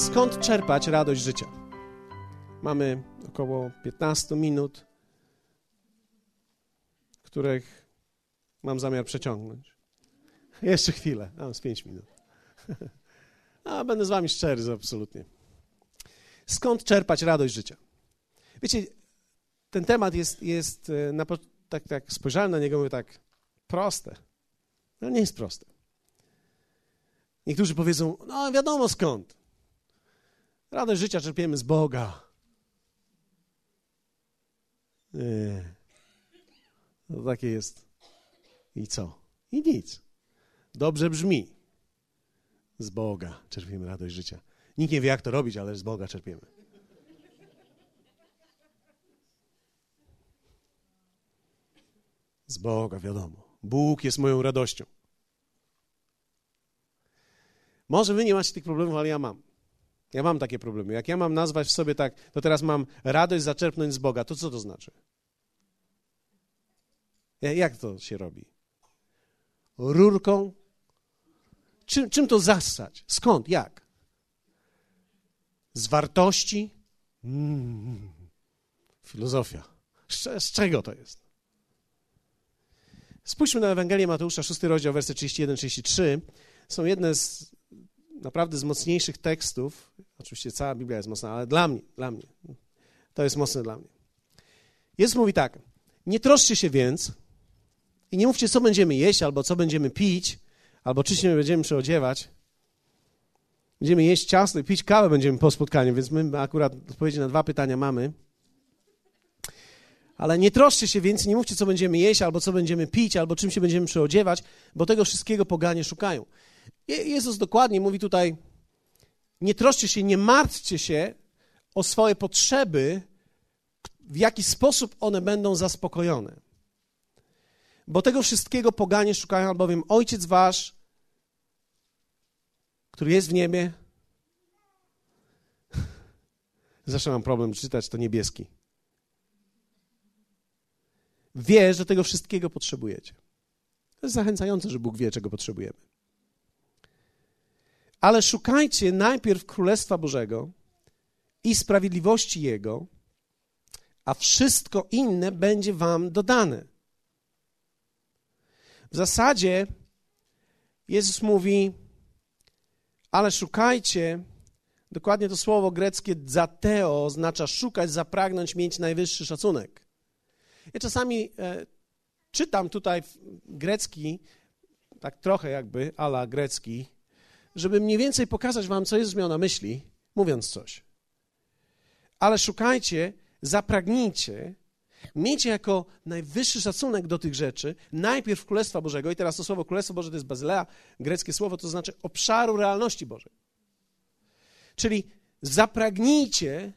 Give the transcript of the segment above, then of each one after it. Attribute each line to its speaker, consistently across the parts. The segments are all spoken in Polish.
Speaker 1: Skąd czerpać radość życia? Mamy około 15 minut, których mam zamiar przeciągnąć. Jeszcze chwilę, a z 5 minut. A będę z wami szczery, absolutnie. Skąd czerpać radość życia? Wiecie, ten temat jest, jest e, na, tak, tak spojrzałem na niego, mówię tak, proste. No nie jest proste. Niektórzy powiedzą, no wiadomo skąd. Radość życia czerpiemy z Boga. Nie. No takie jest. I co? I nic. Dobrze brzmi. Z Boga czerpiemy radość życia. Nikt nie wie, jak to robić, ale z Boga czerpiemy. Z Boga, wiadomo. Bóg jest moją radością. Może wy nie macie tych problemów, ale ja mam. Ja mam takie problemy. Jak ja mam nazwać w sobie tak, to teraz mam radość zaczerpnąć z Boga, to co to znaczy? Jak to się robi? Rurką? Czym, czym to zassać? Skąd? Jak? Z wartości? Mm, filozofia. Z, z czego to jest? Spójrzmy na Ewangelię Mateusza, 6 rozdział, wersy 31-33. Są jedne z naprawdę z mocniejszych tekstów. Oczywiście cała Biblia jest mocna, ale dla mnie, dla mnie, to jest mocne dla mnie. Jezus mówi tak, nie troszcie się więc i nie mówcie, co będziemy jeść, albo co będziemy pić, albo czy się będziemy przeodziewać. Będziemy jeść ciasto i pić kawę będziemy po spotkaniu, więc my akurat odpowiedzi na dwa pytania mamy. Ale nie troszcie się więc, nie mówcie, co będziemy jeść, albo co będziemy pić, albo czym się będziemy przeodziewać, bo tego wszystkiego poganie szukają. Jezus dokładnie mówi tutaj: nie troszcie się, nie martwcie się o swoje potrzeby, w jaki sposób one będą zaspokojone. Bo tego wszystkiego poganie szukają, albowiem Ojciec Wasz, który jest w niebie, zawsze mam problem czytać to niebieski, wie, że tego wszystkiego potrzebujecie. To jest zachęcające, że Bóg wie, czego potrzebujemy. Ale szukajcie najpierw Królestwa Bożego i sprawiedliwości Jego, a wszystko inne będzie Wam dodane. W zasadzie Jezus mówi, ale szukajcie, dokładnie to słowo greckie zateo oznacza szukać, zapragnąć, mieć najwyższy szacunek. Ja czasami e, czytam tutaj grecki, tak trochę jakby, ala grecki, żeby mniej więcej pokazać wam, co Jezus miał na myśli, mówiąc coś. Ale szukajcie, zapragnijcie, miejcie jako najwyższy szacunek do tych rzeczy, najpierw Królestwa Bożego, i teraz to słowo Królestwo Boże to jest bazylea, greckie słowo, to znaczy obszaru realności Bożej. Czyli zapragnijcie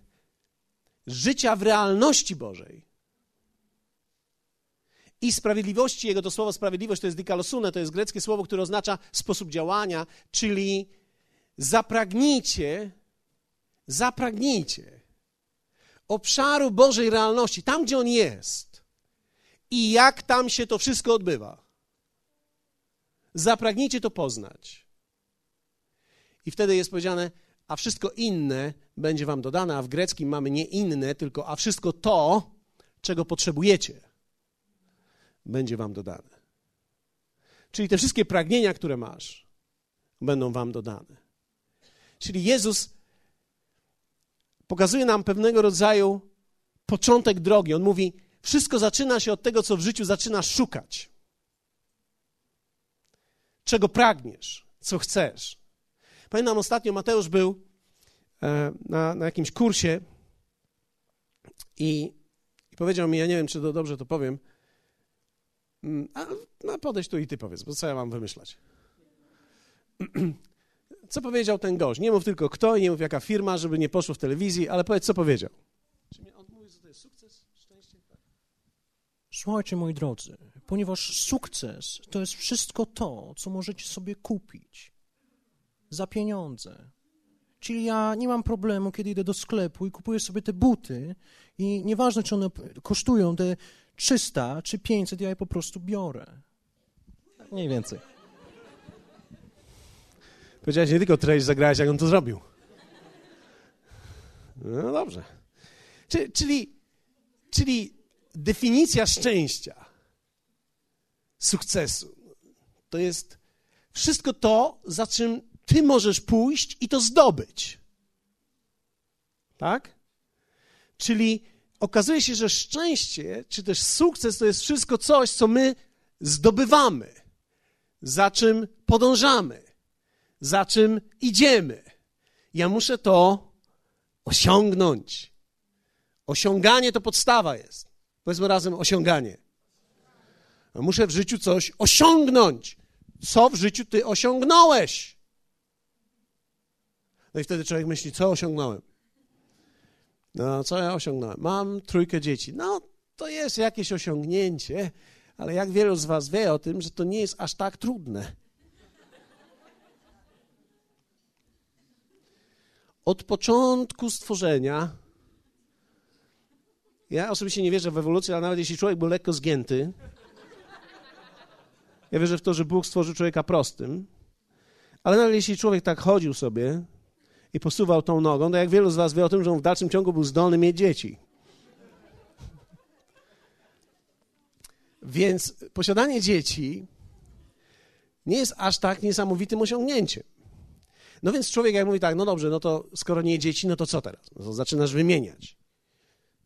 Speaker 1: życia w realności Bożej i sprawiedliwości Jego, to słowo sprawiedliwość to jest dikalosune, to jest greckie słowo, które oznacza sposób działania, czyli zapragnijcie, zapragnijcie obszaru Bożej realności, tam gdzie On jest i jak tam się to wszystko odbywa. Zapragnijcie to poznać. I wtedy jest powiedziane, a wszystko inne będzie wam dodane, a w greckim mamy nie inne, tylko a wszystko to, czego potrzebujecie będzie wam dodane. Czyli te wszystkie pragnienia, które masz, będą wam dodane. Czyli Jezus pokazuje nam pewnego rodzaju początek drogi. On mówi: Wszystko zaczyna się od tego, co w życiu zaczynasz szukać. Czego pragniesz, co chcesz. Pamiętam ostatnio Mateusz był e, na, na jakimś kursie i, i powiedział mi, ja nie wiem, czy to dobrze to powiem, a, no podejdź tu i ty powiedz, bo co ja mam wymyślać? Co powiedział ten gość? Nie mów tylko kto i nie mów jaka firma, żeby nie poszło w telewizji, ale powiedz, co powiedział. Czy on mówi, że to jest sukces, szczęście? Tak.
Speaker 2: Słuchajcie, moi drodzy, ponieważ sukces to jest wszystko to, co możecie sobie kupić za pieniądze. Czyli ja nie mam problemu, kiedy idę do sklepu i kupuję sobie te buty i nieważne, czy one kosztują te 300 czy 500, ja je po prostu biorę. Mniej więcej.
Speaker 1: Powiedziałeś nie tylko treść, zagrałeś, jak on to zrobił. No dobrze. Czyli, czyli definicja szczęścia, sukcesu, to jest wszystko to, za czym ty możesz pójść i to zdobyć. Tak? Czyli okazuje się, że szczęście, czy też sukces to jest wszystko coś, co my zdobywamy, za czym podążamy, za czym idziemy. Ja muszę to osiągnąć. Osiąganie to podstawa jest. Powiedzmy razem osiąganie. Muszę w życiu coś osiągnąć. Co w życiu ty osiągnąłeś? No i wtedy człowiek myśli, co osiągnąłem? No, co ja osiągnąłem? Mam trójkę dzieci. No, to jest jakieś osiągnięcie, ale jak wielu z Was wie o tym, że to nie jest aż tak trudne. Od początku stworzenia, ja osobiście nie wierzę w ewolucję, ale nawet jeśli człowiek był lekko zgięty, ja wierzę w to, że Bóg stworzył człowieka prostym, ale nawet jeśli człowiek tak chodził sobie, i posuwał tą nogą, to jak wielu z was wie o tym, że on w dalszym ciągu był zdolny mieć dzieci. Więc posiadanie dzieci nie jest aż tak niesamowitym osiągnięciem. No więc człowiek jak mówi tak, no dobrze, no to skoro nie dzieci, no to co teraz? No to zaczynasz wymieniać.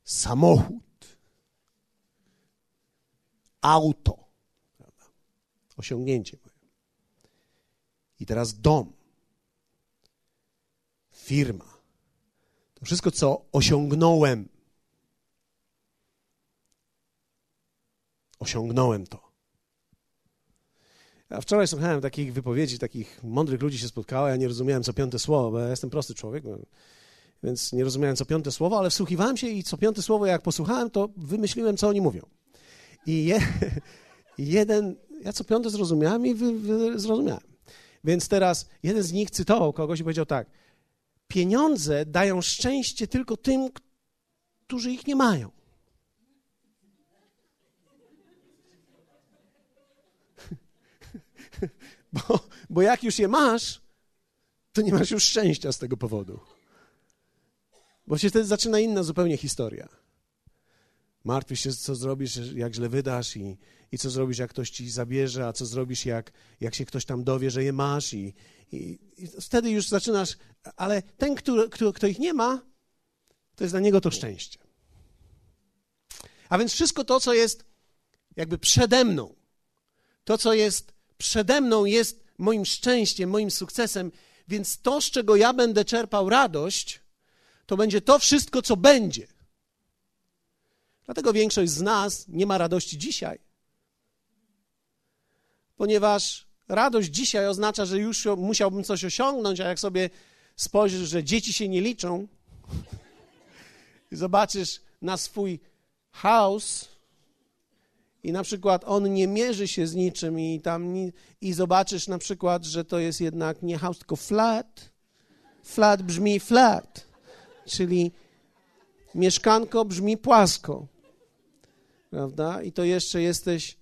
Speaker 1: Samochód. Auto. Osiągnięcie. I teraz dom firma. To wszystko, co osiągnąłem. Osiągnąłem to. Ja wczoraj słuchałem takich wypowiedzi, takich mądrych ludzi się spotkało, ja nie rozumiałem co piąte słowo, bo ja jestem prosty człowiek, więc nie rozumiałem co piąte słowo, ale wsłuchiwałem się i co piąte słowo, jak posłuchałem, to wymyśliłem, co oni mówią. I je, jeden, ja co piąte zrozumiałem i wy, wy, zrozumiałem. Więc teraz jeden z nich cytował kogoś i powiedział tak, pieniądze dają szczęście tylko tym, którzy ich nie mają. Bo, bo jak już je masz, to nie masz już szczęścia z tego powodu. Bo się wtedy zaczyna inna zupełnie historia. Martwisz się, co zrobisz, jak źle wydasz i, i co zrobisz, jak ktoś ci zabierze, a co zrobisz, jak, jak się ktoś tam dowie, że je masz i, i, i wtedy już zaczynasz, ale ten, kto, kto, kto ich nie ma, to jest dla niego to szczęście. A więc wszystko to, co jest jakby przede mną, to, co jest przede mną, jest moim szczęściem, moim sukcesem, więc to, z czego ja będę czerpał radość, to będzie to wszystko, co będzie. Dlatego większość z nas nie ma radości dzisiaj, ponieważ radość dzisiaj oznacza, że już musiałbym coś osiągnąć, a jak sobie spojrzysz, że dzieci się nie liczą i zobaczysz na swój house i na przykład on nie mierzy się z niczym i tam ni i zobaczysz na przykład, że to jest jednak nie house, tylko flat. Flat brzmi flat, czyli mieszkanko brzmi płasko. Prawda? I to jeszcze jesteś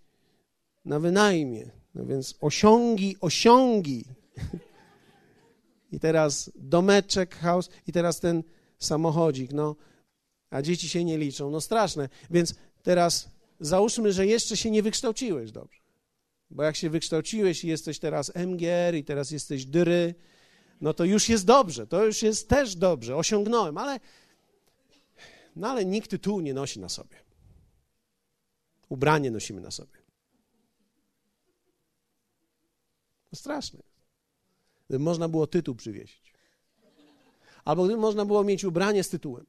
Speaker 1: na wynajmie. No więc osiągi, osiągi. I teraz domeczek, house, i teraz ten samochodzik, no. A dzieci się nie liczą, no straszne. Więc teraz załóżmy, że jeszcze się nie wykształciłeś dobrze. Bo jak się wykształciłeś i jesteś teraz MGR i teraz jesteś dry, no to już jest dobrze, to już jest też dobrze, osiągnąłem, ale, no ale nikt tytułu nie nosi na sobie. Ubranie nosimy na sobie. To straszne. Gdyby można było tytuł przywiesić. Albo gdyby można było mieć ubranie z tytułem.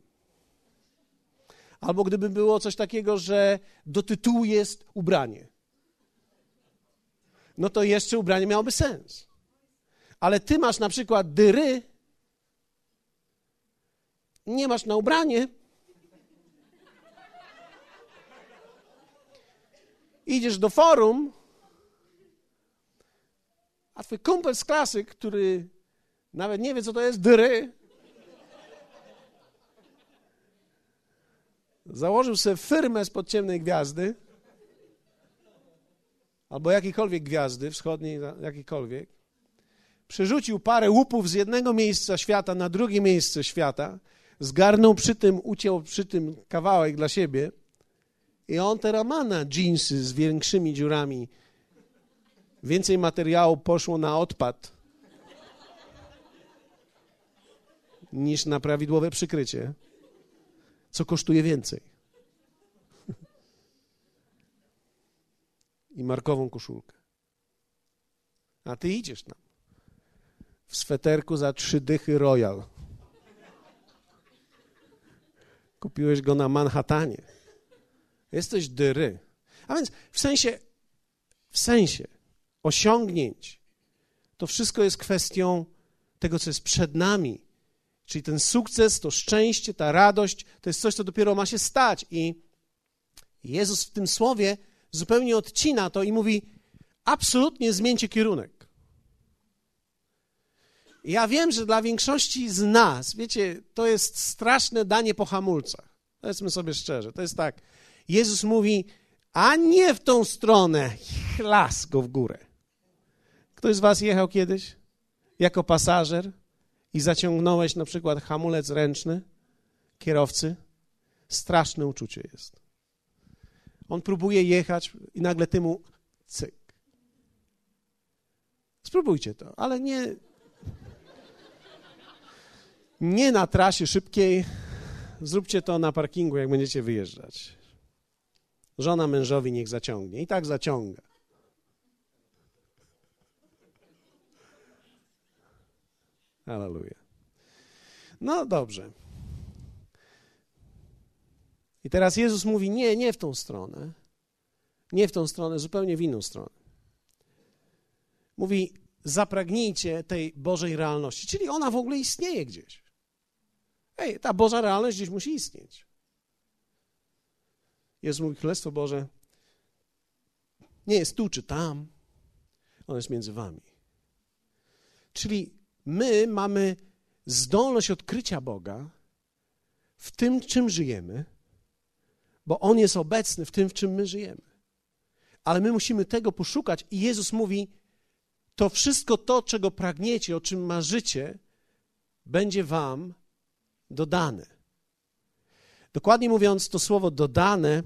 Speaker 1: Albo gdyby było coś takiego, że do tytułu jest ubranie. No to jeszcze ubranie miałoby sens. Ale ty masz na przykład dyry, nie masz na ubranie, idziesz do forum, a twój kumpel z klasy, który nawet nie wie, co to jest dry, założył sobie firmę spod ciemnej gwiazdy, albo jakiejkolwiek gwiazdy, wschodniej, jakiejkolwiek, przerzucił parę łupów z jednego miejsca świata na drugie miejsce świata, zgarnął przy tym, uciął przy tym kawałek dla siebie i on teraz ma na dżinsy z większymi dziurami. Więcej materiału poszło na odpad niż na prawidłowe przykrycie, co kosztuje więcej. I markową koszulkę. A ty idziesz tam w sweterku za trzy dychy Royal. Kupiłeś go na Manhattanie. Jesteś dyry. A więc w sensie, w sensie osiągnięć, to wszystko jest kwestią tego, co jest przed nami. Czyli ten sukces, to szczęście, ta radość, to jest coś, co dopiero ma się stać. I Jezus w tym słowie zupełnie odcina to i mówi: absolutnie zmieńcie kierunek. Ja wiem, że dla większości z nas, wiecie, to jest straszne danie po hamulcach. Powiedzmy sobie szczerze, to jest tak. Jezus mówi, a nie w tą stronę, chlas go w górę. Ktoś z was jechał kiedyś jako pasażer i zaciągnąłeś na przykład hamulec ręczny kierowcy? Straszne uczucie jest. On próbuje jechać i nagle ty mu cyk. Spróbujcie to, ale nie, nie na trasie szybkiej. Zróbcie to na parkingu, jak będziecie wyjeżdżać. Żona mężowi niech zaciągnie. I tak zaciąga. Aleluja. No dobrze. I teraz Jezus mówi: Nie, nie w tą stronę. Nie w tą stronę, zupełnie w inną stronę. Mówi: Zapragnijcie tej Bożej realności, czyli ona w ogóle istnieje gdzieś. Ej, ta Boża realność gdzieś musi istnieć. Jezus mówi: Królestwo Boże nie jest tu czy tam, ono jest między wami. Czyli my mamy zdolność odkrycia Boga w tym, czym żyjemy, bo On jest obecny w tym, w czym my żyjemy. Ale my musimy tego poszukać i Jezus mówi, to wszystko to, czego pragniecie, o czym marzycie, będzie wam dodane. Dokładnie mówiąc, to słowo dodane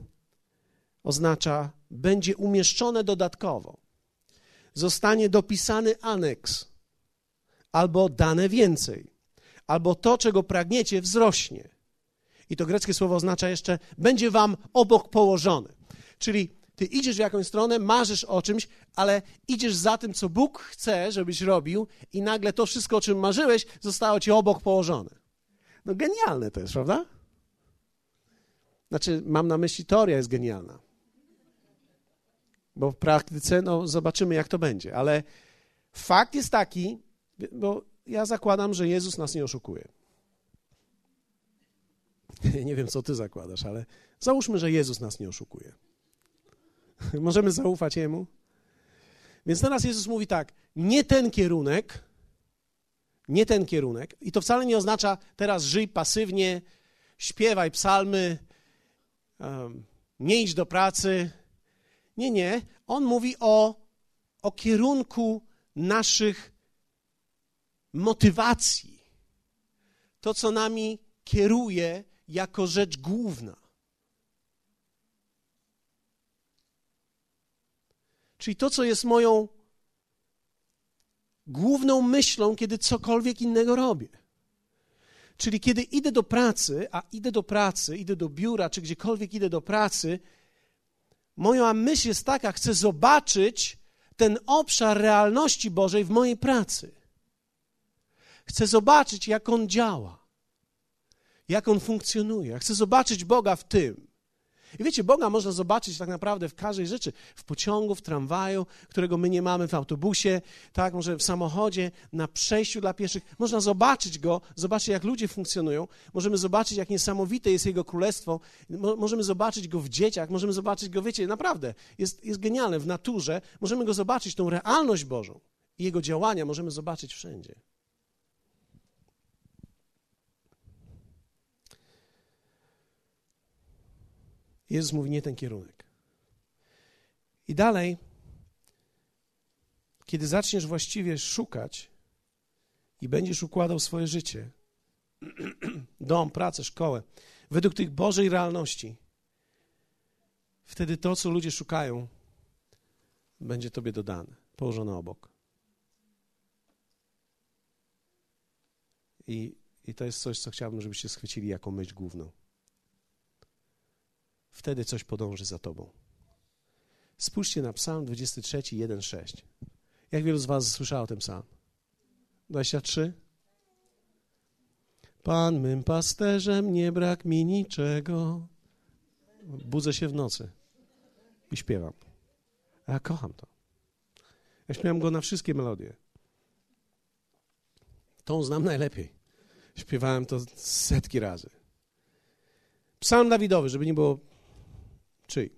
Speaker 1: oznacza będzie umieszczone dodatkowo. Zostanie dopisany aneks albo dane więcej, albo to, czego pragniecie, wzrośnie. I to greckie słowo oznacza jeszcze, będzie wam obok położone. Czyli ty idziesz w jakąś stronę, marzysz o czymś, ale idziesz za tym, co Bóg chce, żebyś robił, i nagle to wszystko, o czym marzyłeś, zostało ci obok położone. No genialne to jest, prawda? Znaczy, mam na myśli, teoria jest genialna. Bo w praktyce, no, zobaczymy, jak to będzie. Ale fakt jest taki, bo ja zakładam, że Jezus nas nie oszukuje. Nie wiem, co ty zakładasz, ale załóżmy, że Jezus nas nie oszukuje. Możemy zaufać Jemu? Więc teraz Jezus mówi tak, nie ten kierunek, nie ten kierunek, i to wcale nie oznacza teraz żyj pasywnie, śpiewaj psalmy, um, nie idź do pracy. Nie, nie. On mówi o, o kierunku naszych motywacji. To, co nami kieruje jako rzecz główna. Czyli to, co jest moją główną myślą, kiedy cokolwiek innego robię. Czyli kiedy idę do pracy, a idę do pracy, idę do biura, czy gdziekolwiek idę do pracy, moja myśl jest taka, chcę zobaczyć ten obszar realności Bożej w mojej pracy. Chcę zobaczyć, jak on działa, jak on funkcjonuje. Chcę zobaczyć Boga w tym. I wiecie, Boga można zobaczyć tak naprawdę w każdej rzeczy. W pociągu, w tramwaju, którego my nie mamy, w autobusie, tak, może w samochodzie, na przejściu dla pieszych. Można zobaczyć Go, zobaczyć jak ludzie funkcjonują. Możemy zobaczyć, jak niesamowite jest Jego Królestwo. Mo możemy zobaczyć Go w dzieciach, możemy zobaczyć Go, wiecie, naprawdę, jest, jest genialne w naturze. Możemy Go zobaczyć, tą realność Bożą i Jego działania możemy zobaczyć wszędzie. Jezus mówi nie ten kierunek. I dalej, kiedy zaczniesz właściwie szukać i będziesz układał swoje życie dom, pracę, szkołę, według tych Bożej realności, wtedy to, co ludzie szukają, będzie Tobie dodane, położone obok. I, I to jest coś, co chciałbym, żebyście schwycili jako myśl główną. Wtedy coś podąży za Tobą. Spójrzcie na Psalm 23, 1-6. Jak wielu z Was słyszało ten psalm? 23? Pan mym pasterzem, nie brak mi niczego. Budzę się w nocy i śpiewam. A ja kocham to. Ja śpiewam go na wszystkie melodie. Tą znam najlepiej. Śpiewałem to setki razy. Psalm Dawidowy, żeby nie było czyj.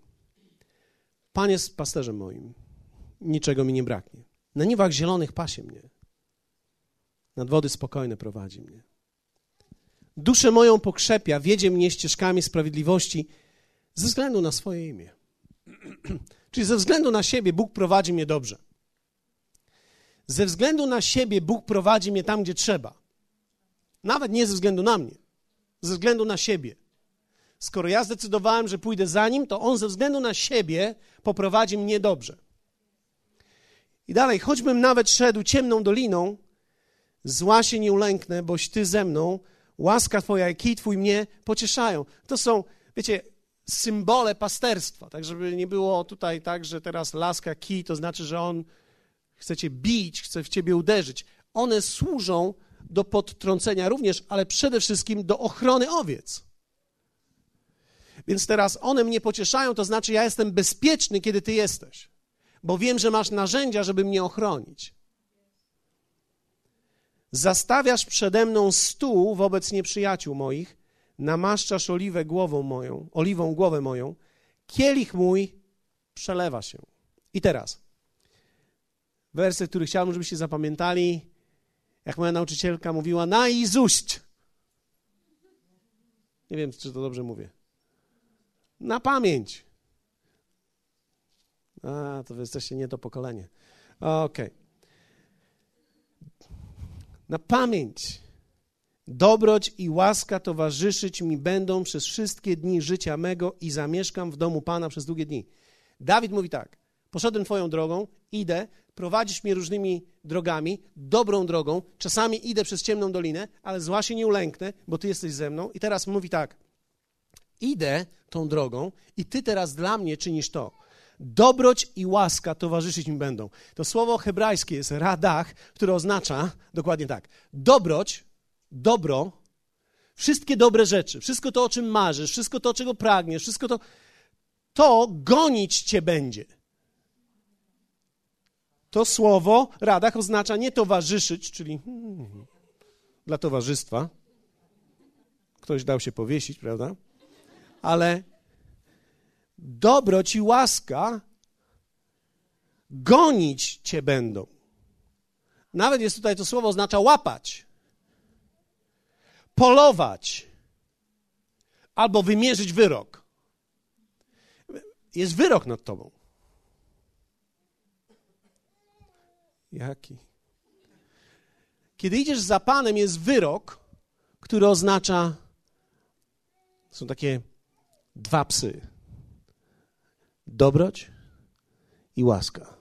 Speaker 1: Pan jest pasterzem moim. Niczego mi nie braknie. Na niwach zielonych pasie mnie. Nad wody spokojne prowadzi mnie. Duszę moją pokrzepia, wiedzie mnie ścieżkami sprawiedliwości ze względu na swoje imię. Czyli ze względu na siebie Bóg prowadzi mnie dobrze. Ze względu na siebie Bóg prowadzi mnie tam, gdzie trzeba. Nawet nie ze względu na mnie, ze względu na siebie. Skoro ja zdecydowałem, że pójdę za nim, to on ze względu na siebie poprowadzi mnie dobrze. I dalej, choćbym nawet szedł ciemną doliną, zła się nie ulęknę, boś ty ze mną, łaska twoja i kij twój mnie pocieszają. To są, wiecie, symbole pasterstwa, tak żeby nie było tutaj tak, że teraz laska, kij, to znaczy, że on chce cię bić, chce w ciebie uderzyć. One służą do podtrącenia również, ale przede wszystkim do ochrony owiec. Więc teraz one mnie pocieszają, to znaczy ja jestem bezpieczny, kiedy ty jesteś, bo wiem, że masz narzędzia, żeby mnie ochronić. Zastawiasz przede mną stół wobec nieprzyjaciół moich, namaszczasz oliwę głową moją, oliwą głowę moją, kielich mój przelewa się. I teraz, wersy, który chciałbym, żebyście zapamiętali, jak moja nauczycielka mówiła, na Izuść. Nie wiem, czy to dobrze mówię. Na pamięć. A, to wy jesteście nie to pokolenie. Okej. Okay. Na pamięć. Dobroć i łaska towarzyszyć mi będą przez wszystkie dni życia mego i zamieszkam w domu Pana przez długie dni. Dawid mówi tak: Poszedłem Twoją drogą, idę, prowadzisz mnie różnymi drogami, dobrą drogą. Czasami idę przez ciemną dolinę, ale zła się nie ulęknę, bo Ty jesteś ze mną. I teraz mówi tak: Idę tą drogą i Ty teraz dla mnie czynisz to. Dobroć i łaska towarzyszyć mi będą. To słowo hebrajskie jest radach, które oznacza dokładnie tak. Dobroć, dobro, wszystkie dobre rzeczy, wszystko to, o czym marzysz, wszystko to, czego pragniesz, wszystko to, to gonić cię będzie. To słowo radach oznacza nie towarzyszyć, czyli hmm, dla towarzystwa. Ktoś dał się powiesić, prawda? Ale dobroć i łaska gonić cię będą. Nawet jest tutaj to słowo oznacza łapać, polować albo wymierzyć wyrok. Jest wyrok nad tobą. Jaki? Kiedy idziesz za Panem, jest wyrok, który oznacza. Są takie dwa psy: dobroć i łaska.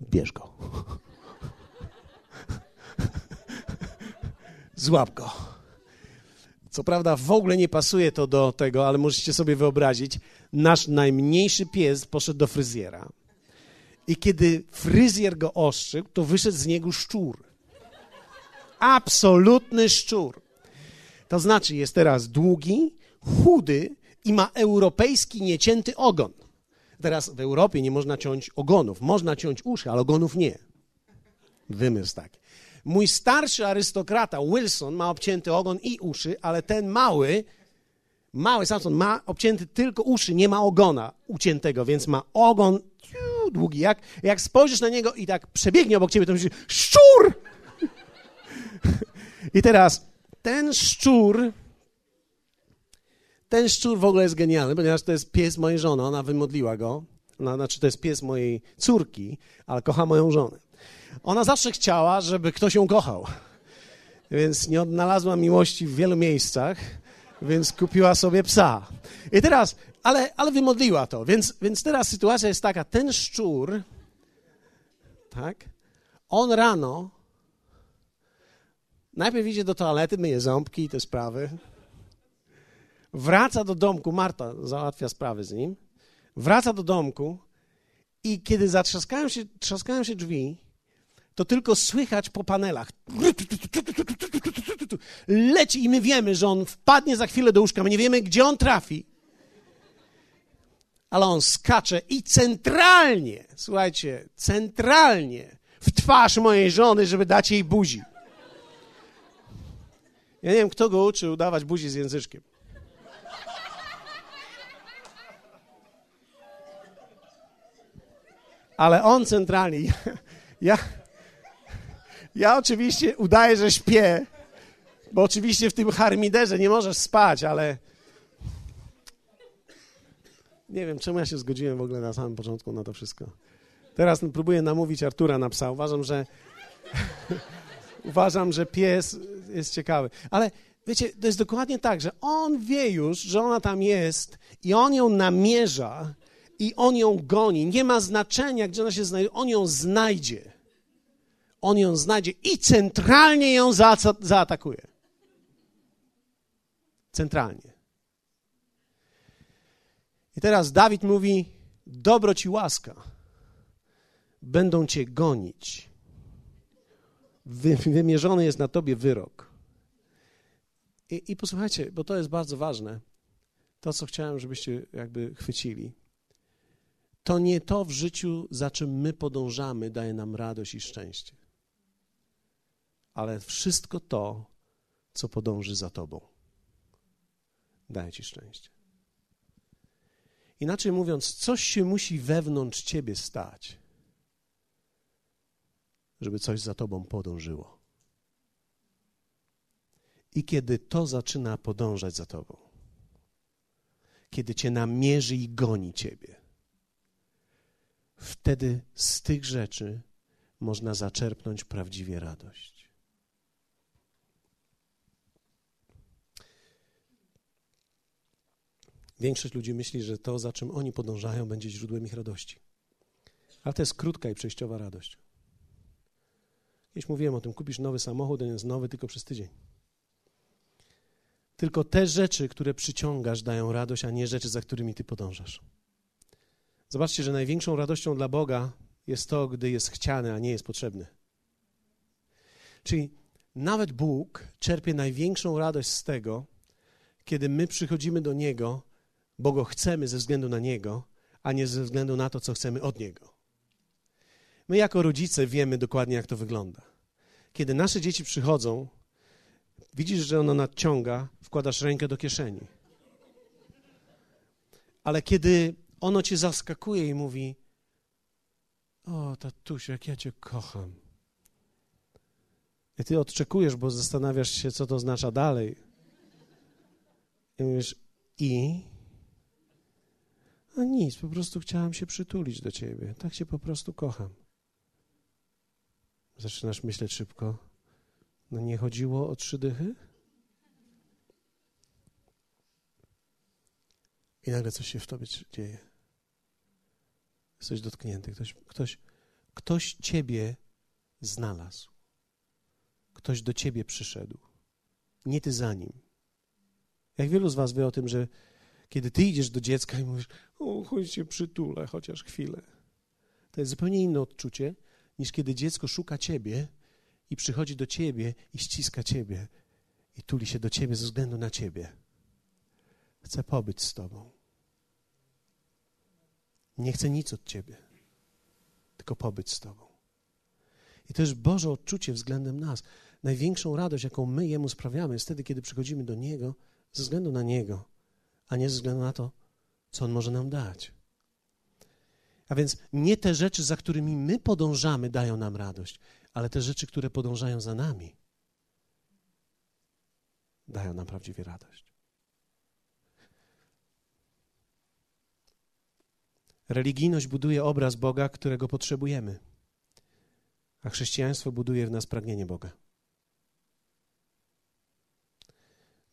Speaker 1: Bierz go. Złap go. Co prawda w ogóle nie pasuje to do tego, ale możecie sobie wyobrazić, nasz najmniejszy pies poszedł do fryzjera i kiedy fryzjer go ostrzygł, to wyszedł z niego szczur. Absolutny szczur. To znaczy, jest teraz długi, chudy i ma europejski niecięty ogon. Teraz w Europie nie można ciąć ogonów. Można ciąć uszy, ale ogonów nie. Wymysł taki. Mój starszy arystokrata Wilson ma obcięty ogon i uszy, ale ten mały, mały Samson ma obcięty tylko uszy, nie ma ogona uciętego, więc ma ogon długi. Jak, jak spojrzysz na niego i tak przebiegnie obok ciebie, to myślisz, szczur! I teraz ten szczur, ten szczur w ogóle jest genialny, ponieważ to jest pies mojej żony, ona wymodliła go. Znaczy, to jest pies mojej córki, ale kocha moją żonę. Ona zawsze chciała, żeby ktoś ją kochał. więc nie odnalazła miłości w wielu miejscach, więc kupiła sobie psa. I teraz, ale, ale wymodliła to, więc, więc teraz sytuacja jest taka, ten szczur, tak, on rano najpierw idzie do toalety, myje ząbki i te sprawy, wraca do domku, Marta załatwia sprawy z nim, wraca do domku i kiedy zatrzaskają się, trzaskają się drzwi, to tylko słychać po panelach. Leci i my wiemy, że on wpadnie za chwilę do łóżka. My nie wiemy, gdzie on trafi. Ale on skacze i centralnie, słuchajcie, centralnie w twarz mojej żony, żeby dać jej buzi. Ja nie wiem, kto go uczył dawać buzi z języczkiem. Ale on centralnie. Ja, ja, ja oczywiście udaję, że śpię, bo oczywiście w tym harmiderze nie możesz spać, ale nie wiem, czemu ja się zgodziłem w ogóle na samym początku na to wszystko. Teraz próbuję namówić Artura na psa. Uważam, że uważam, że pies jest ciekawy. Ale wiecie, to jest dokładnie tak, że on wie już, że ona tam jest i on ją namierza i on ją goni. Nie ma znaczenia, gdzie ona się znajduje, on ją znajdzie. On ją znajdzie i centralnie ją za zaatakuje. Centralnie. I teraz Dawid mówi: Dobro ci łaska, będą cię gonić. Wymierzony jest na tobie wyrok. I, I posłuchajcie, bo to jest bardzo ważne. To, co chciałem, żebyście jakby chwycili. To nie to w życiu, za czym my podążamy, daje nam radość i szczęście. Ale wszystko to, co podąży za tobą, daje ci szczęście. Inaczej mówiąc, coś się musi wewnątrz ciebie stać, żeby coś za tobą podążyło. I kiedy to zaczyna podążać za tobą, kiedy cię namierzy i goni ciebie, wtedy z tych rzeczy można zaczerpnąć prawdziwie radość. Większość ludzi myśli, że to, za czym oni podążają, będzie źródłem ich radości. Ale to jest krótka i przejściowa radość. Kiedyś mówiłem o tym, kupisz nowy samochód, on jest nowy tylko przez tydzień. Tylko te rzeczy, które przyciągasz, dają radość, a nie rzeczy, za którymi ty podążasz. Zobaczcie, że największą radością dla Boga jest to, gdy jest chciany, a nie jest potrzebny. Czyli nawet Bóg czerpie największą radość z tego, kiedy my przychodzimy do Niego, bo Go chcemy ze względu na Niego, a nie ze względu na to, co chcemy od Niego. My jako rodzice wiemy dokładnie, jak to wygląda. Kiedy nasze dzieci przychodzą, widzisz, że ono nadciąga, wkładasz rękę do kieszeni. Ale kiedy ono cię zaskakuje i mówi: O, tatusiu, jak ja cię kocham. I ty odczekujesz, bo zastanawiasz się, co to oznacza dalej. I mówisz: I? A nic, po prostu chciałam się przytulić do ciebie. Tak cię po prostu kocham. Zaczynasz myśleć szybko. No nie chodziło o trzy dychy? I nagle coś się w tobie dzieje. Jesteś dotknięty. Ktoś, ktoś, ktoś ciebie znalazł. Ktoś do ciebie przyszedł. Nie ty za nim. Jak wielu z was wie o tym, że kiedy ty idziesz do dziecka i mówisz, o, chodź się przytulę chociaż chwilę. To jest zupełnie inne odczucie, niż kiedy dziecko szuka ciebie i przychodzi do ciebie i ściska ciebie i tuli się do ciebie ze względu na ciebie. Chce pobyć z tobą. Nie chce nic od ciebie, tylko pobyć z tobą. I to jest Boże odczucie względem nas. Największą radość, jaką my Jemu sprawiamy, jest wtedy, kiedy przychodzimy do Niego ze względu na Niego, a nie ze względu na to, co On może nam dać. A więc nie te rzeczy, za którymi my podążamy, dają nam radość, ale te rzeczy, które podążają za nami, dają nam prawdziwie radość. Religijność buduje obraz Boga, którego potrzebujemy, a chrześcijaństwo buduje w nas pragnienie Boga.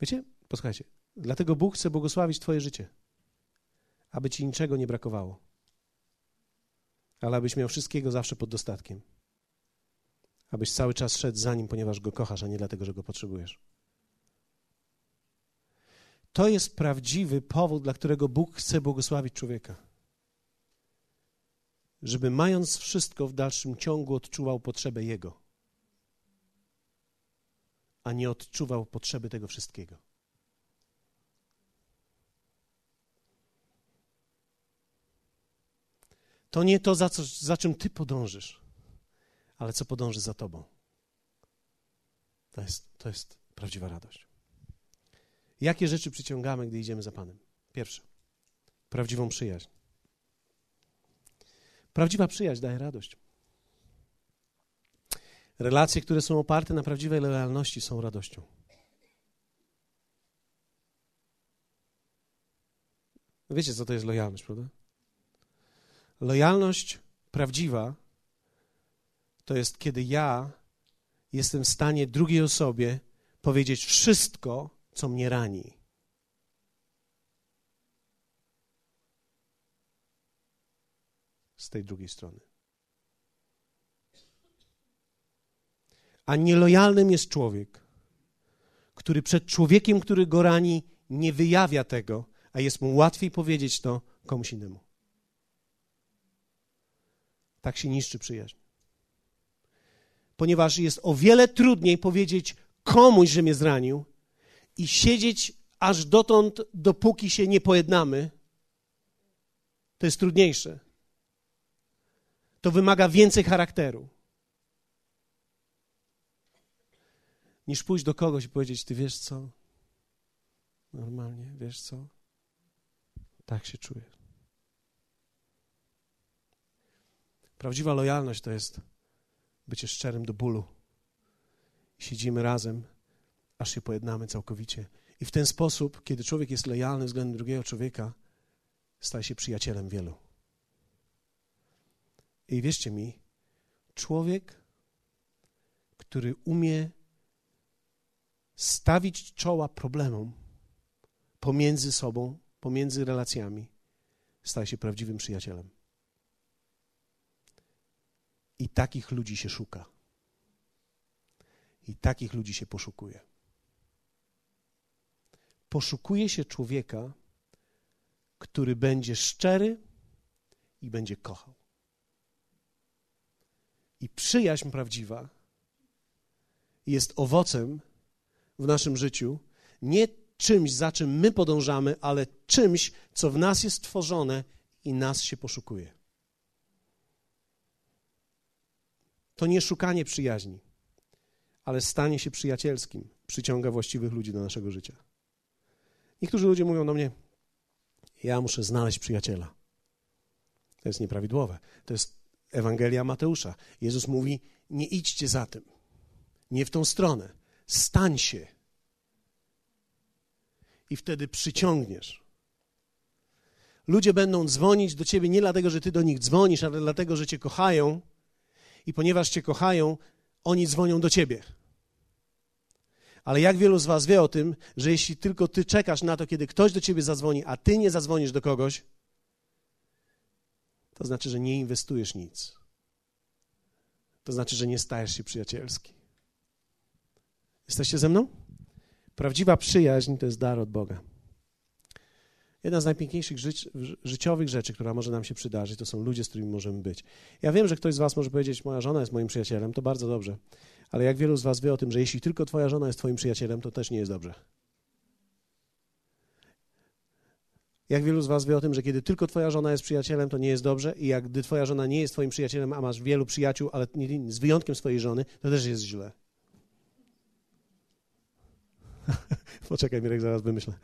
Speaker 1: Wiecie? Posłuchajcie. Dlatego Bóg chce błogosławić Twoje życie, aby Ci niczego nie brakowało, ale abyś miał wszystkiego zawsze pod dostatkiem. Abyś cały czas szedł za Nim, ponieważ Go kochasz, a nie dlatego, że Go potrzebujesz. To jest prawdziwy powód, dla którego Bóg chce błogosławić człowieka. Żeby mając wszystko w dalszym ciągu odczuwał potrzebę Jego, a nie odczuwał potrzeby tego wszystkiego. To nie to, za, co, za czym ty podążysz, ale co podąży za tobą. To jest, to jest prawdziwa radość. Jakie rzeczy przyciągamy, gdy idziemy za Panem? Pierwsze, prawdziwą przyjaźń. Prawdziwa przyjaźń daje radość. Relacje, które są oparte na prawdziwej lojalności, są radością. Wiecie, co to jest lojalność, prawda? Lojalność prawdziwa to jest, kiedy ja jestem w stanie drugiej osobie powiedzieć wszystko, co mnie rani. Z tej drugiej strony. A nielojalnym jest człowiek, który przed człowiekiem, który go rani, nie wyjawia tego, a jest mu łatwiej powiedzieć to komuś innemu. Tak się niszczy przyjaźń. Ponieważ jest o wiele trudniej powiedzieć komuś, że mnie zranił i siedzieć aż dotąd, dopóki się nie pojednamy, to jest trudniejsze. To wymaga więcej charakteru. Niż pójść do kogoś i powiedzieć: Ty wiesz co? Normalnie, wiesz co? Tak się czuję. Prawdziwa lojalność to jest bycie szczerym do bólu. Siedzimy razem, aż się pojednamy całkowicie. I w ten sposób, kiedy człowiek jest lojalny względem drugiego człowieka, staje się przyjacielem wielu. I wierzcie mi, człowiek, który umie stawić czoła problemom pomiędzy sobą, pomiędzy relacjami, staje się prawdziwym przyjacielem. I takich ludzi się szuka. I takich ludzi się poszukuje. Poszukuje się człowieka, który będzie szczery i będzie kochał. I przyjaźń prawdziwa jest owocem w naszym życiu, nie czymś, za czym my podążamy, ale czymś, co w nas jest tworzone i nas się poszukuje. To nie szukanie przyjaźni, ale stanie się przyjacielskim przyciąga właściwych ludzi do naszego życia. Niektórzy ludzie mówią do mnie: Ja muszę znaleźć przyjaciela. To jest nieprawidłowe. To jest Ewangelia Mateusza. Jezus mówi: Nie idźcie za tym, nie w tą stronę. Stań się. I wtedy przyciągniesz. Ludzie będą dzwonić do ciebie nie dlatego, że ty do nich dzwonisz, ale dlatego, że cię kochają i ponieważ Cię kochają, oni dzwonią do Ciebie. Ale jak wielu z Was wie o tym, że jeśli tylko Ty czekasz na to, kiedy ktoś do Ciebie zadzwoni, a Ty nie zadzwonisz do kogoś, to znaczy, że nie inwestujesz nic. To znaczy, że nie stajesz się przyjacielski. Jesteście ze mną? Prawdziwa przyjaźń to jest dar od Boga. Jedna z najpiękniejszych życi życiowych rzeczy, która może nam się przydarzyć, to są ludzie, z którymi możemy być. Ja wiem, że ktoś z Was może powiedzieć, moja żona jest moim przyjacielem, to bardzo dobrze. Ale jak wielu z Was wie o tym, że jeśli tylko Twoja żona jest Twoim przyjacielem, to też nie jest dobrze. Jak wielu z Was wie o tym, że kiedy tylko Twoja żona jest przyjacielem, to nie jest dobrze, i jak gdy Twoja żona nie jest Twoim przyjacielem, a masz wielu przyjaciół, ale z wyjątkiem swojej żony, to też jest źle. Poczekaj, Mirek, zaraz wymyślę.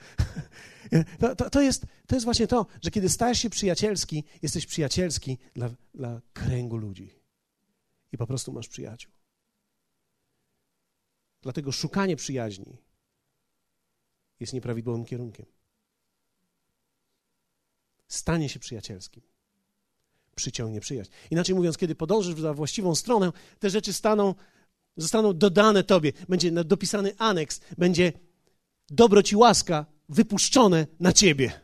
Speaker 1: To, to, to, jest, to jest właśnie to, że kiedy stajesz się przyjacielski, jesteś przyjacielski dla, dla kręgu ludzi. I po prostu masz przyjaciół. Dlatego szukanie przyjaźni jest nieprawidłowym kierunkiem. Stanie się przyjacielskim. Przyciągnie przyjaźń. Inaczej mówiąc, kiedy podążysz za właściwą stronę, te rzeczy staną, zostaną dodane tobie. Będzie dopisany aneks, będzie Dobroć i łaska wypuszczone na ciebie.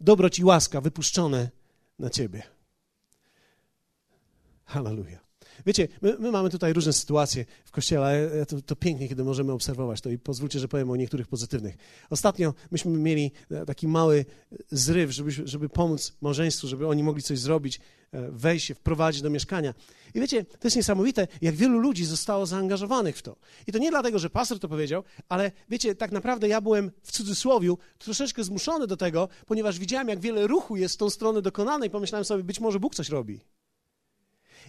Speaker 1: Dobroć i łaska wypuszczone na ciebie. Hallelujah. Wiecie, my, my, mamy tutaj różne sytuacje w kościele, to, to, pięknie, kiedy możemy obserwować to i pozwólcie, że powiem o niektórych pozytywnych. Ostatnio myśmy mieli e, taki mały zryw, żeby, żeby pomóc małżeństwu, żeby oni mogli coś zrobić, e, wejść się, wprowadzić do mieszkania. I wiecie, to jest niesamowite, jak wielu ludzi zostało zaangażowanych w to. I to nie dlatego, że pastor to powiedział, ale wiecie, tak naprawdę ja byłem w cudzysłowiu troszeczkę zmuszony do tego, ponieważ widziałem, jak wiele ruchu jest w tą stronę dokonane i pomyślałem sobie, być może Bóg coś robi.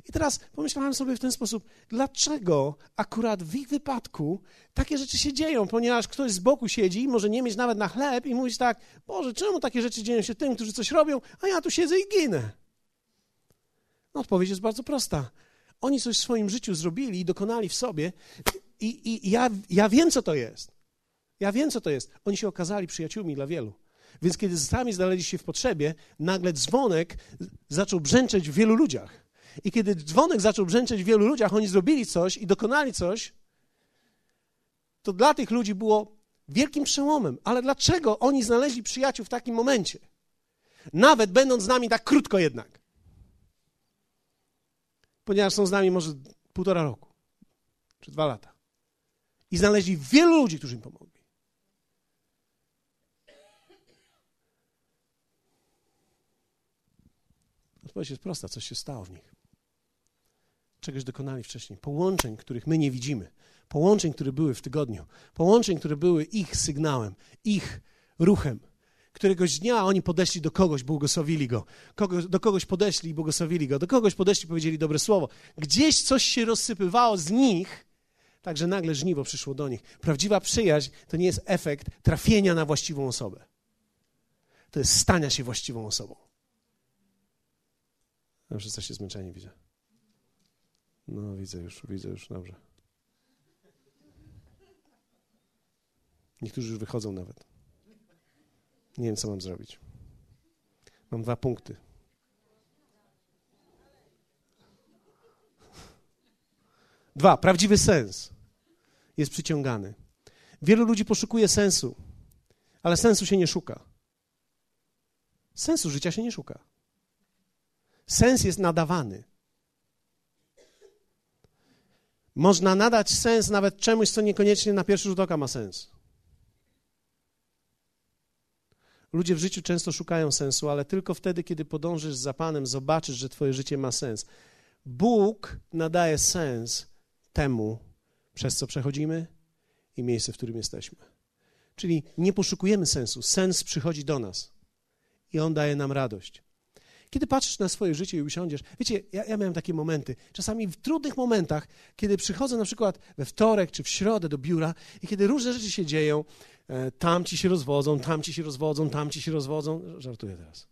Speaker 1: I teraz pomyślałem sobie w ten sposób, dlaczego akurat w ich wypadku takie rzeczy się dzieją, ponieważ ktoś z boku siedzi, może nie mieć nawet na chleb i mówić tak, Boże, czemu takie rzeczy dzieją się tym, którzy coś robią, a ja tu siedzę i ginę? No, odpowiedź jest bardzo prosta. Oni coś w swoim życiu zrobili i dokonali w sobie i, i, ja, ja wiem, co to jest. Ja wiem, co to jest. Oni się okazali przyjaciółmi dla wielu. Więc kiedy sami znaleźli się w potrzebie, nagle dzwonek zaczął brzęczeć w wielu ludziach. I kiedy dzwonek zaczął brzęczeć w wielu ludziach, oni zrobili coś i dokonali coś, to dla tych ludzi było wielkim przełomem. Ale dlaczego oni znaleźli przyjaciół w takim momencie? Nawet będąc z nami tak krótko jednak. Ponieważ są z nami może półtora roku, czy dwa lata. I znaleźli wielu ludzi, którzy im pomogli. Odpowiedź jest prosta, coś się stało w nich czegoś dokonali wcześniej, połączeń, których my nie widzimy, połączeń, które były w tygodniu, połączeń, które były ich sygnałem, ich ruchem. Któregoś dnia oni podeszli do kogoś, błogosławili go, Kogo, do kogoś podeszli i błogosławili go, do kogoś podeszli powiedzieli dobre słowo. Gdzieś coś się rozsypywało z nich, tak że nagle żniwo przyszło do nich. Prawdziwa przyjaźń to nie jest efekt trafienia na właściwą osobę. To jest stania się właściwą osobą. Dobrze, jesteście zmęczeni, widzę. No, widzę już, widzę już, dobrze. Niektórzy już wychodzą nawet. Nie wiem, co mam zrobić. Mam dwa punkty. Dwa, prawdziwy sens jest przyciągany. Wielu ludzi poszukuje sensu, ale sensu się nie szuka. Sensu życia się nie szuka. Sens jest nadawany. Można nadać sens nawet czemuś, co niekoniecznie na pierwszy rzut oka ma sens. Ludzie w życiu często szukają sensu, ale tylko wtedy, kiedy podążysz za Panem, zobaczysz, że Twoje życie ma sens. Bóg nadaje sens temu, przez co przechodzimy i miejsce, w którym jesteśmy. Czyli nie poszukujemy sensu. Sens przychodzi do nas i on daje nam radość. Kiedy patrzysz na swoje życie i usiądziesz, wiecie, ja, ja miałem takie momenty, czasami w trudnych momentach, kiedy przychodzę na przykład we wtorek czy w środę do biura i kiedy różne rzeczy się dzieją, e, tam ci się rozwodzą, tam ci się rozwodzą, tam ci się rozwodzą, żartuję teraz.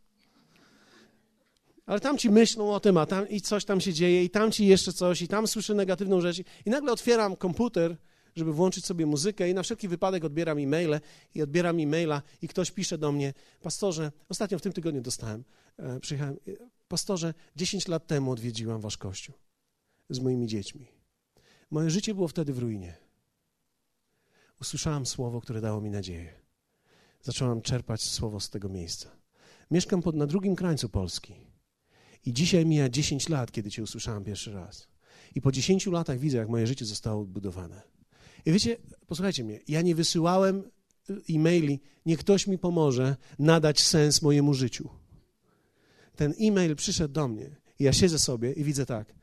Speaker 1: Ale tam ci myślą o tym, a tam i coś tam się dzieje, i tam ci jeszcze coś, i tam słyszę negatywną rzecz. I nagle otwieram komputer, żeby włączyć sobie muzykę i na wszelki wypadek odbieram e-maile i odbieram e-maila i ktoś pisze do mnie, pastorze, ostatnio w tym tygodniu dostałem, e, przyjechałem, e, pastorze, 10 lat temu odwiedziłam wasz kościół z moimi dziećmi. Moje życie było wtedy w ruinie. Usłyszałam słowo, które dało mi nadzieję. Zacząłem czerpać słowo z tego miejsca. Mieszkam pod, na drugim krańcu Polski. I dzisiaj mija 10 lat, kiedy Cię usłyszałem pierwszy raz. I po 10 latach widzę, jak moje życie zostało odbudowane. I wiecie, posłuchajcie mnie, ja nie wysyłałem e-maili, niech ktoś mi pomoże nadać sens mojemu życiu. Ten e-mail przyszedł do mnie i ja siedzę sobie i widzę tak,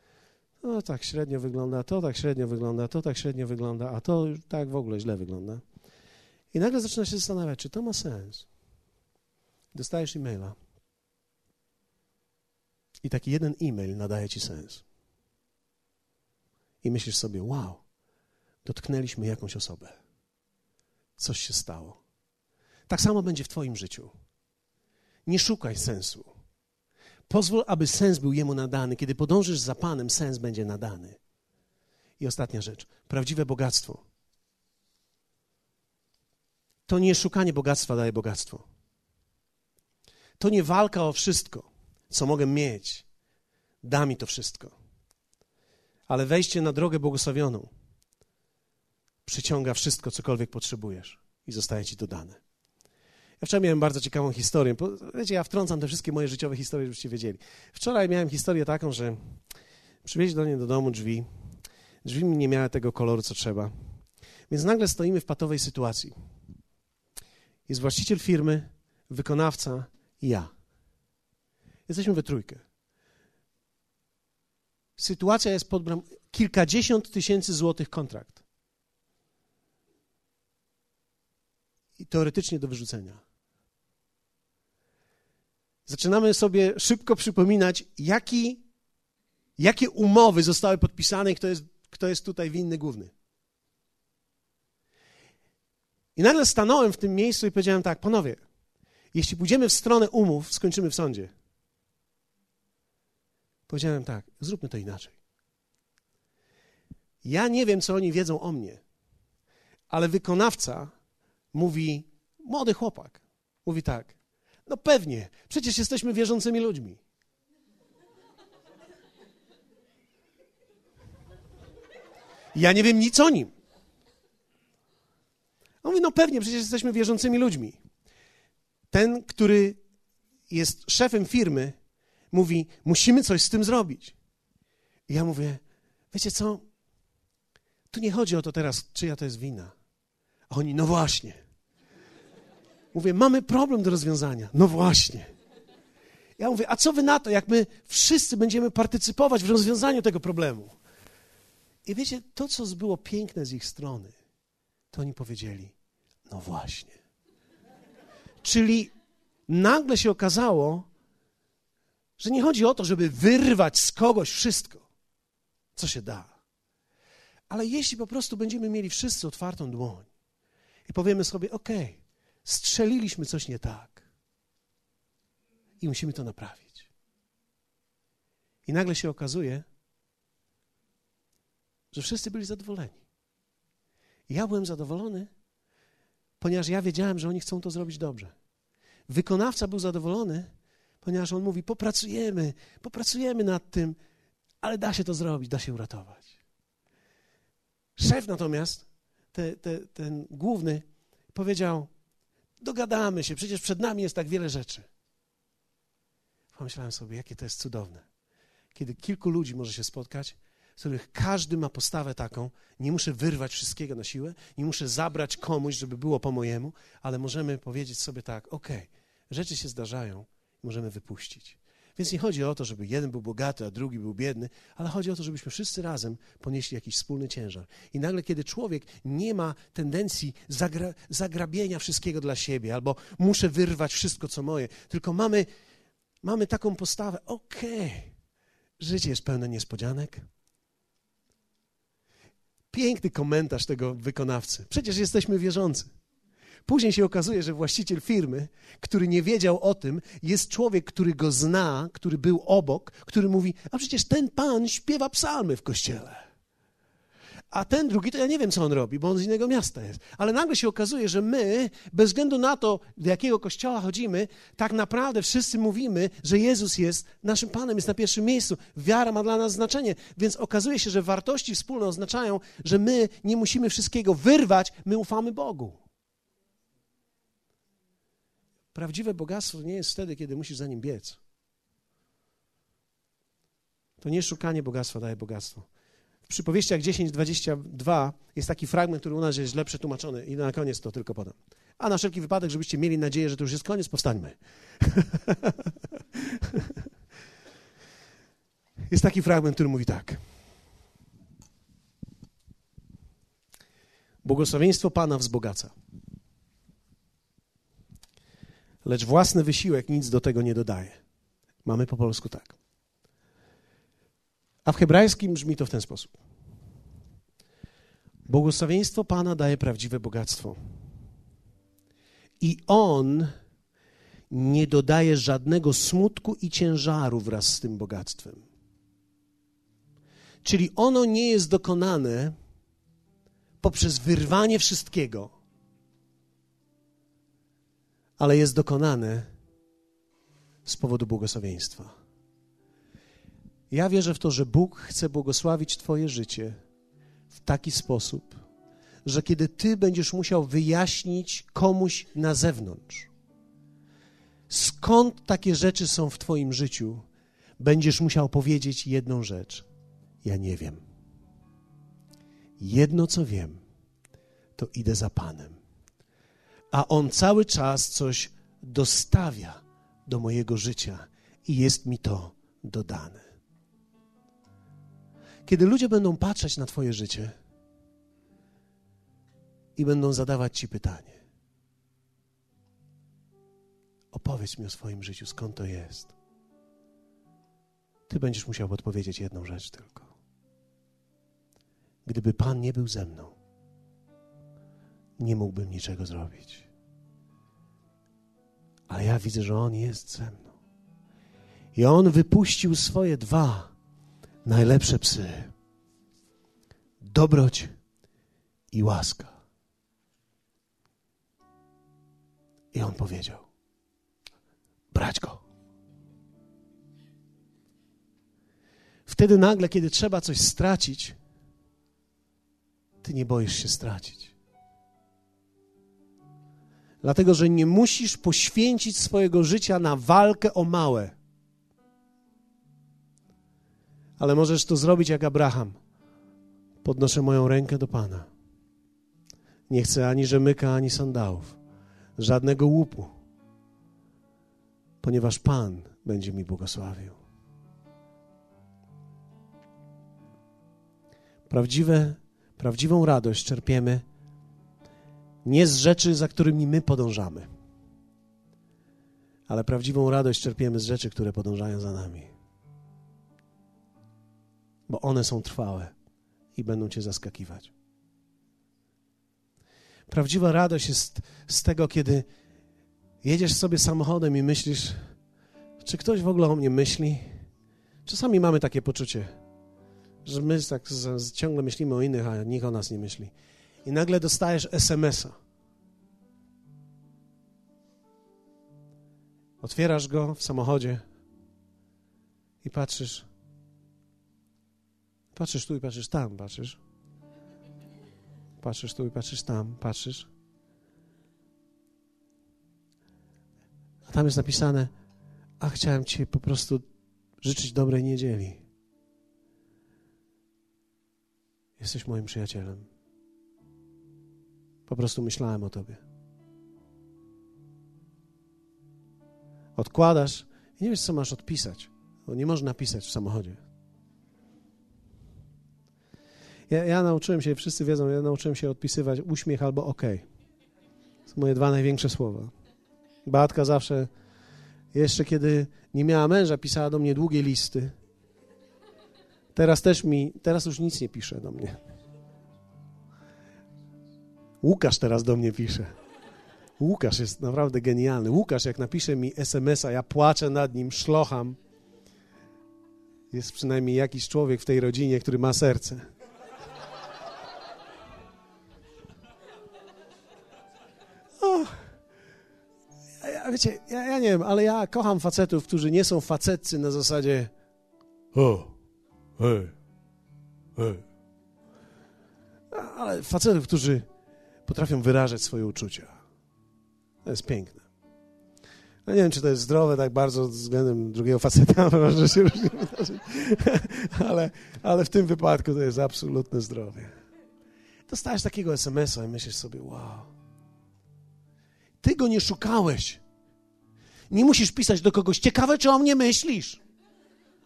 Speaker 1: to tak średnio wygląda, to tak średnio wygląda, to tak średnio wygląda, a to tak w ogóle źle wygląda. I nagle zaczyna się zastanawiać, czy to ma sens. Dostajesz e-maila i taki jeden e-mail nadaje ci sens. I myślisz sobie, wow, dotknęliśmy jakąś osobę. Coś się stało. Tak samo będzie w Twoim życiu. Nie szukaj sensu. Pozwól, aby sens był Jemu nadany. Kiedy podążysz za Panem, sens będzie nadany. I ostatnia rzecz. Prawdziwe bogactwo. To nie szukanie bogactwa daje bogactwo. To nie walka o wszystko, co mogę mieć. Da mi to wszystko. Ale wejście na drogę błogosławioną przyciąga wszystko, cokolwiek potrzebujesz i zostaje ci to dane. Ja wczoraj miałem bardzo ciekawą historię. Wiecie, ja wtrącam te wszystkie moje życiowe historie, żebyście wiedzieli. Wczoraj miałem historię taką, że przywieźli do mnie do domu drzwi. Drzwi nie miały tego koloru, co trzeba. Więc nagle stoimy w patowej sytuacji. Jest właściciel firmy, wykonawca i ja. Jesteśmy we trójkę. Sytuacja jest pod bram... kilkadziesiąt tysięcy złotych kontrakt. I teoretycznie do wyrzucenia. Zaczynamy sobie szybko przypominać, jaki, jakie umowy zostały podpisane i kto jest, kto jest tutaj winny główny. I nagle stanąłem w tym miejscu i powiedziałem tak, panowie, jeśli pójdziemy w stronę umów, skończymy w sądzie. Powiedziałem tak, zróbmy to inaczej. Ja nie wiem, co oni wiedzą o mnie, ale wykonawca mówi, młody chłopak, mówi tak, no pewnie, przecież jesteśmy wierzącymi ludźmi. Ja nie wiem nic o nim. On mówi, no pewnie, przecież jesteśmy wierzącymi ludźmi. Ten, który jest szefem firmy, mówi, musimy coś z tym zrobić. I ja mówię, wiecie co, tu nie chodzi o to teraz, czyja to jest wina. A oni, no właśnie. Mówię, mamy problem do rozwiązania. No właśnie. Ja mówię, a co wy na to, jak my wszyscy będziemy partycypować w rozwiązaniu tego problemu? I wiecie, to, co było piękne z ich strony, to oni powiedzieli, no właśnie. Czyli nagle się okazało, że nie chodzi o to, żeby wyrwać z kogoś wszystko, co się da. Ale jeśli po prostu będziemy mieli wszyscy otwartą dłoń i powiemy sobie, ok, strzeliliśmy coś nie tak i musimy to naprawić. I nagle się okazuje, że wszyscy byli zadowoleni. Ja byłem zadowolony, ponieważ ja wiedziałem, że oni chcą to zrobić dobrze. Wykonawca był zadowolony, ponieważ on mówi: popracujemy, popracujemy nad tym, ale da się to zrobić, da się uratować. Szef natomiast, te, te, ten główny, powiedział: dogadamy się, przecież przed nami jest tak wiele rzeczy. Pomyślałem sobie, jakie to jest cudowne. Kiedy kilku ludzi może się spotkać z których każdy ma postawę taką, nie muszę wyrwać wszystkiego na siłę, nie muszę zabrać komuś, żeby było po mojemu, ale możemy powiedzieć sobie tak, ok, rzeczy się zdarzają, możemy wypuścić. Więc nie chodzi o to, żeby jeden był bogaty, a drugi był biedny, ale chodzi o to, żebyśmy wszyscy razem ponieśli jakiś wspólny ciężar. I nagle, kiedy człowiek nie ma tendencji zagra zagrabienia wszystkiego dla siebie, albo muszę wyrwać wszystko, co moje, tylko mamy, mamy taką postawę, okej, okay, życie jest pełne niespodzianek, Piękny komentarz tego wykonawcy. Przecież jesteśmy wierzący. Później się okazuje, że właściciel firmy, który nie wiedział o tym, jest człowiek, który go zna, który był obok, który mówi: A przecież ten pan śpiewa psalmy w kościele. A ten drugi, to ja nie wiem, co on robi, bo on z innego miasta jest. Ale nagle się okazuje, że my, bez względu na to, do jakiego kościoła chodzimy, tak naprawdę wszyscy mówimy, że Jezus jest naszym Panem, jest na pierwszym miejscu. Wiara ma dla nas znaczenie. Więc okazuje się, że wartości wspólne oznaczają, że my nie musimy wszystkiego wyrwać, my ufamy Bogu. Prawdziwe bogactwo nie jest wtedy, kiedy musisz za nim biec. To nie szukanie bogactwa daje bogactwo. W przypowieściach 10:22 jest taki fragment, który u nas jest źle przetłumaczony i na koniec to tylko podam. A na wszelki wypadek, żebyście mieli nadzieję, że to już jest koniec, powstańmy. jest taki fragment, który mówi tak. Błogosławieństwo Pana wzbogaca. Lecz własny wysiłek nic do tego nie dodaje. Mamy po polsku tak. A w hebrajskim brzmi to w ten sposób. Błogosławieństwo Pana daje prawdziwe bogactwo. I On nie dodaje żadnego smutku i ciężaru wraz z tym bogactwem. Czyli ono nie jest dokonane poprzez wyrwanie wszystkiego, ale jest dokonane z powodu błogosławieństwa. Ja wierzę w to, że Bóg chce błogosławić Twoje życie w taki sposób, że kiedy ty będziesz musiał wyjaśnić komuś na zewnątrz, skąd takie rzeczy są w twoim życiu, będziesz musiał powiedzieć jedną rzecz. Ja nie wiem. Jedno co wiem, to idę za Panem. A On cały czas coś dostawia do mojego życia i jest mi to dodane. Kiedy ludzie będą patrzeć na Twoje życie i będą zadawać Ci pytanie, opowiedz mi o swoim życiu, skąd to jest. Ty będziesz musiał odpowiedzieć jedną rzecz tylko. Gdyby Pan nie był ze mną, nie mógłbym niczego zrobić. Ale ja widzę, że On jest ze mną. I On wypuścił swoje dwa najlepsze psy: dobroć i łaska. I On powiedział: Brać go. Wtedy nagle, kiedy trzeba coś stracić, ty nie boisz się stracić. Dlatego, że nie musisz poświęcić swojego życia na walkę o małe. Ale możesz to zrobić jak Abraham. Podnoszę moją rękę do Pana. Nie chcę ani rzemyka, ani sandałów, żadnego łupu, ponieważ Pan będzie mi błogosławił. Prawdziwe, prawdziwą radość czerpiemy nie z rzeczy, za którymi my podążamy, ale prawdziwą radość czerpiemy z rzeczy, które podążają za nami. Bo one są trwałe i będą cię zaskakiwać. Prawdziwa radość jest z tego, kiedy jedziesz sobie samochodem i myślisz, czy ktoś w ogóle o mnie myśli? Czasami mamy takie poczucie, że my tak ciągle myślimy o innych, a nikt o nas nie myśli i nagle dostajesz SMS-a. Otwierasz go w samochodzie i patrzysz. Patrzysz tu i patrzysz tam, patrzysz. Patrzysz tu i patrzysz tam, patrzysz. A tam jest napisane: A chciałem Ci po prostu życzyć dobrej niedzieli. Jesteś moim przyjacielem. Po prostu myślałem o Tobie. Odkładasz i nie wiesz, co masz odpisać, bo nie można pisać w samochodzie. Ja, ja nauczyłem się, wszyscy wiedzą, ja nauczyłem się odpisywać uśmiech albo OK. To są moje dwa największe słowa. Batka zawsze, jeszcze kiedy nie miała męża, pisała do mnie długie listy. Teraz też mi, teraz już nic nie pisze do mnie. Łukasz teraz do mnie pisze. Łukasz jest naprawdę genialny. Łukasz, jak napisze mi SMS-a, ja płaczę nad nim, szlocham. Jest przynajmniej jakiś człowiek w tej rodzinie, który ma serce. O, ja, wiecie, ja, ja nie wiem, ale ja kocham facetów, którzy nie są facetcy na zasadzie o, hej, hej. Ale facetów, którzy potrafią wyrażać swoje uczucia. To jest piękne. No nie wiem, czy to jest zdrowe tak bardzo względem drugiego faceta, może się różnie wydarzyć, ale, ale w tym wypadku to jest absolutne zdrowie. Dostajesz takiego SMS-a i myślisz sobie, wow. Ty go nie szukałeś. Nie musisz pisać do kogoś, ciekawe, czy o mnie myślisz.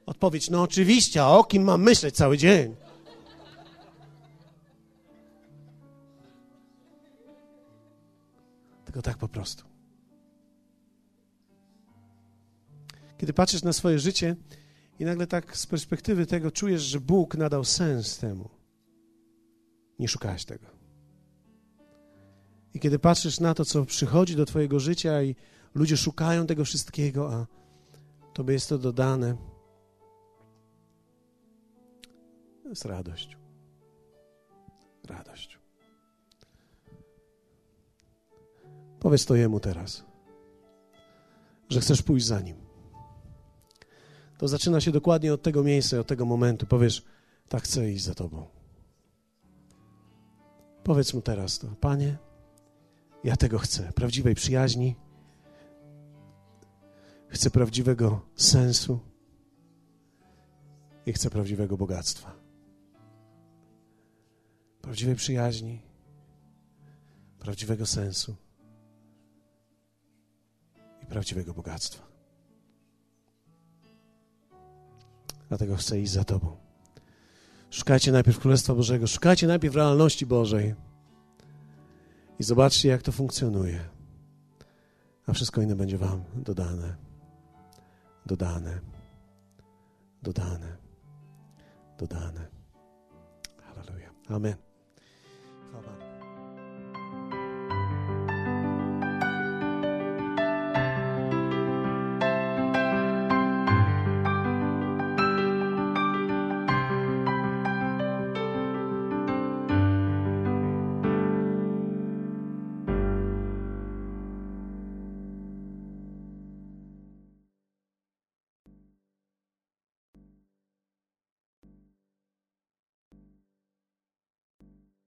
Speaker 1: Odpowiedź, no oczywiście, a o kim mam myśleć cały dzień? Tylko tak po prostu. Kiedy patrzysz na swoje życie i nagle tak z perspektywy tego czujesz, że Bóg nadał sens temu, nie szukałeś tego. I kiedy patrzysz na to, co przychodzi do Twojego życia i ludzie szukają tego wszystkiego, a Tobie jest to dodane, to jest radość. Radość. Powiedz to jemu teraz, że chcesz pójść za nim. To zaczyna się dokładnie od tego miejsca, od tego momentu. Powiesz, tak chcę iść za tobą. Powiedz mu teraz to, Panie, ja tego chcę, prawdziwej przyjaźni, chcę prawdziwego sensu i chcę prawdziwego bogactwa. Prawdziwej przyjaźni, prawdziwego sensu prawdziwego bogactwa. Dlatego chcę iść za Tobą. Szukajcie najpierw Królestwa Bożego, szukajcie najpierw realności Bożej i zobaczcie, jak to funkcjonuje. A wszystko inne będzie Wam dodane, dodane, dodane, dodane. Hallelujah. Amen.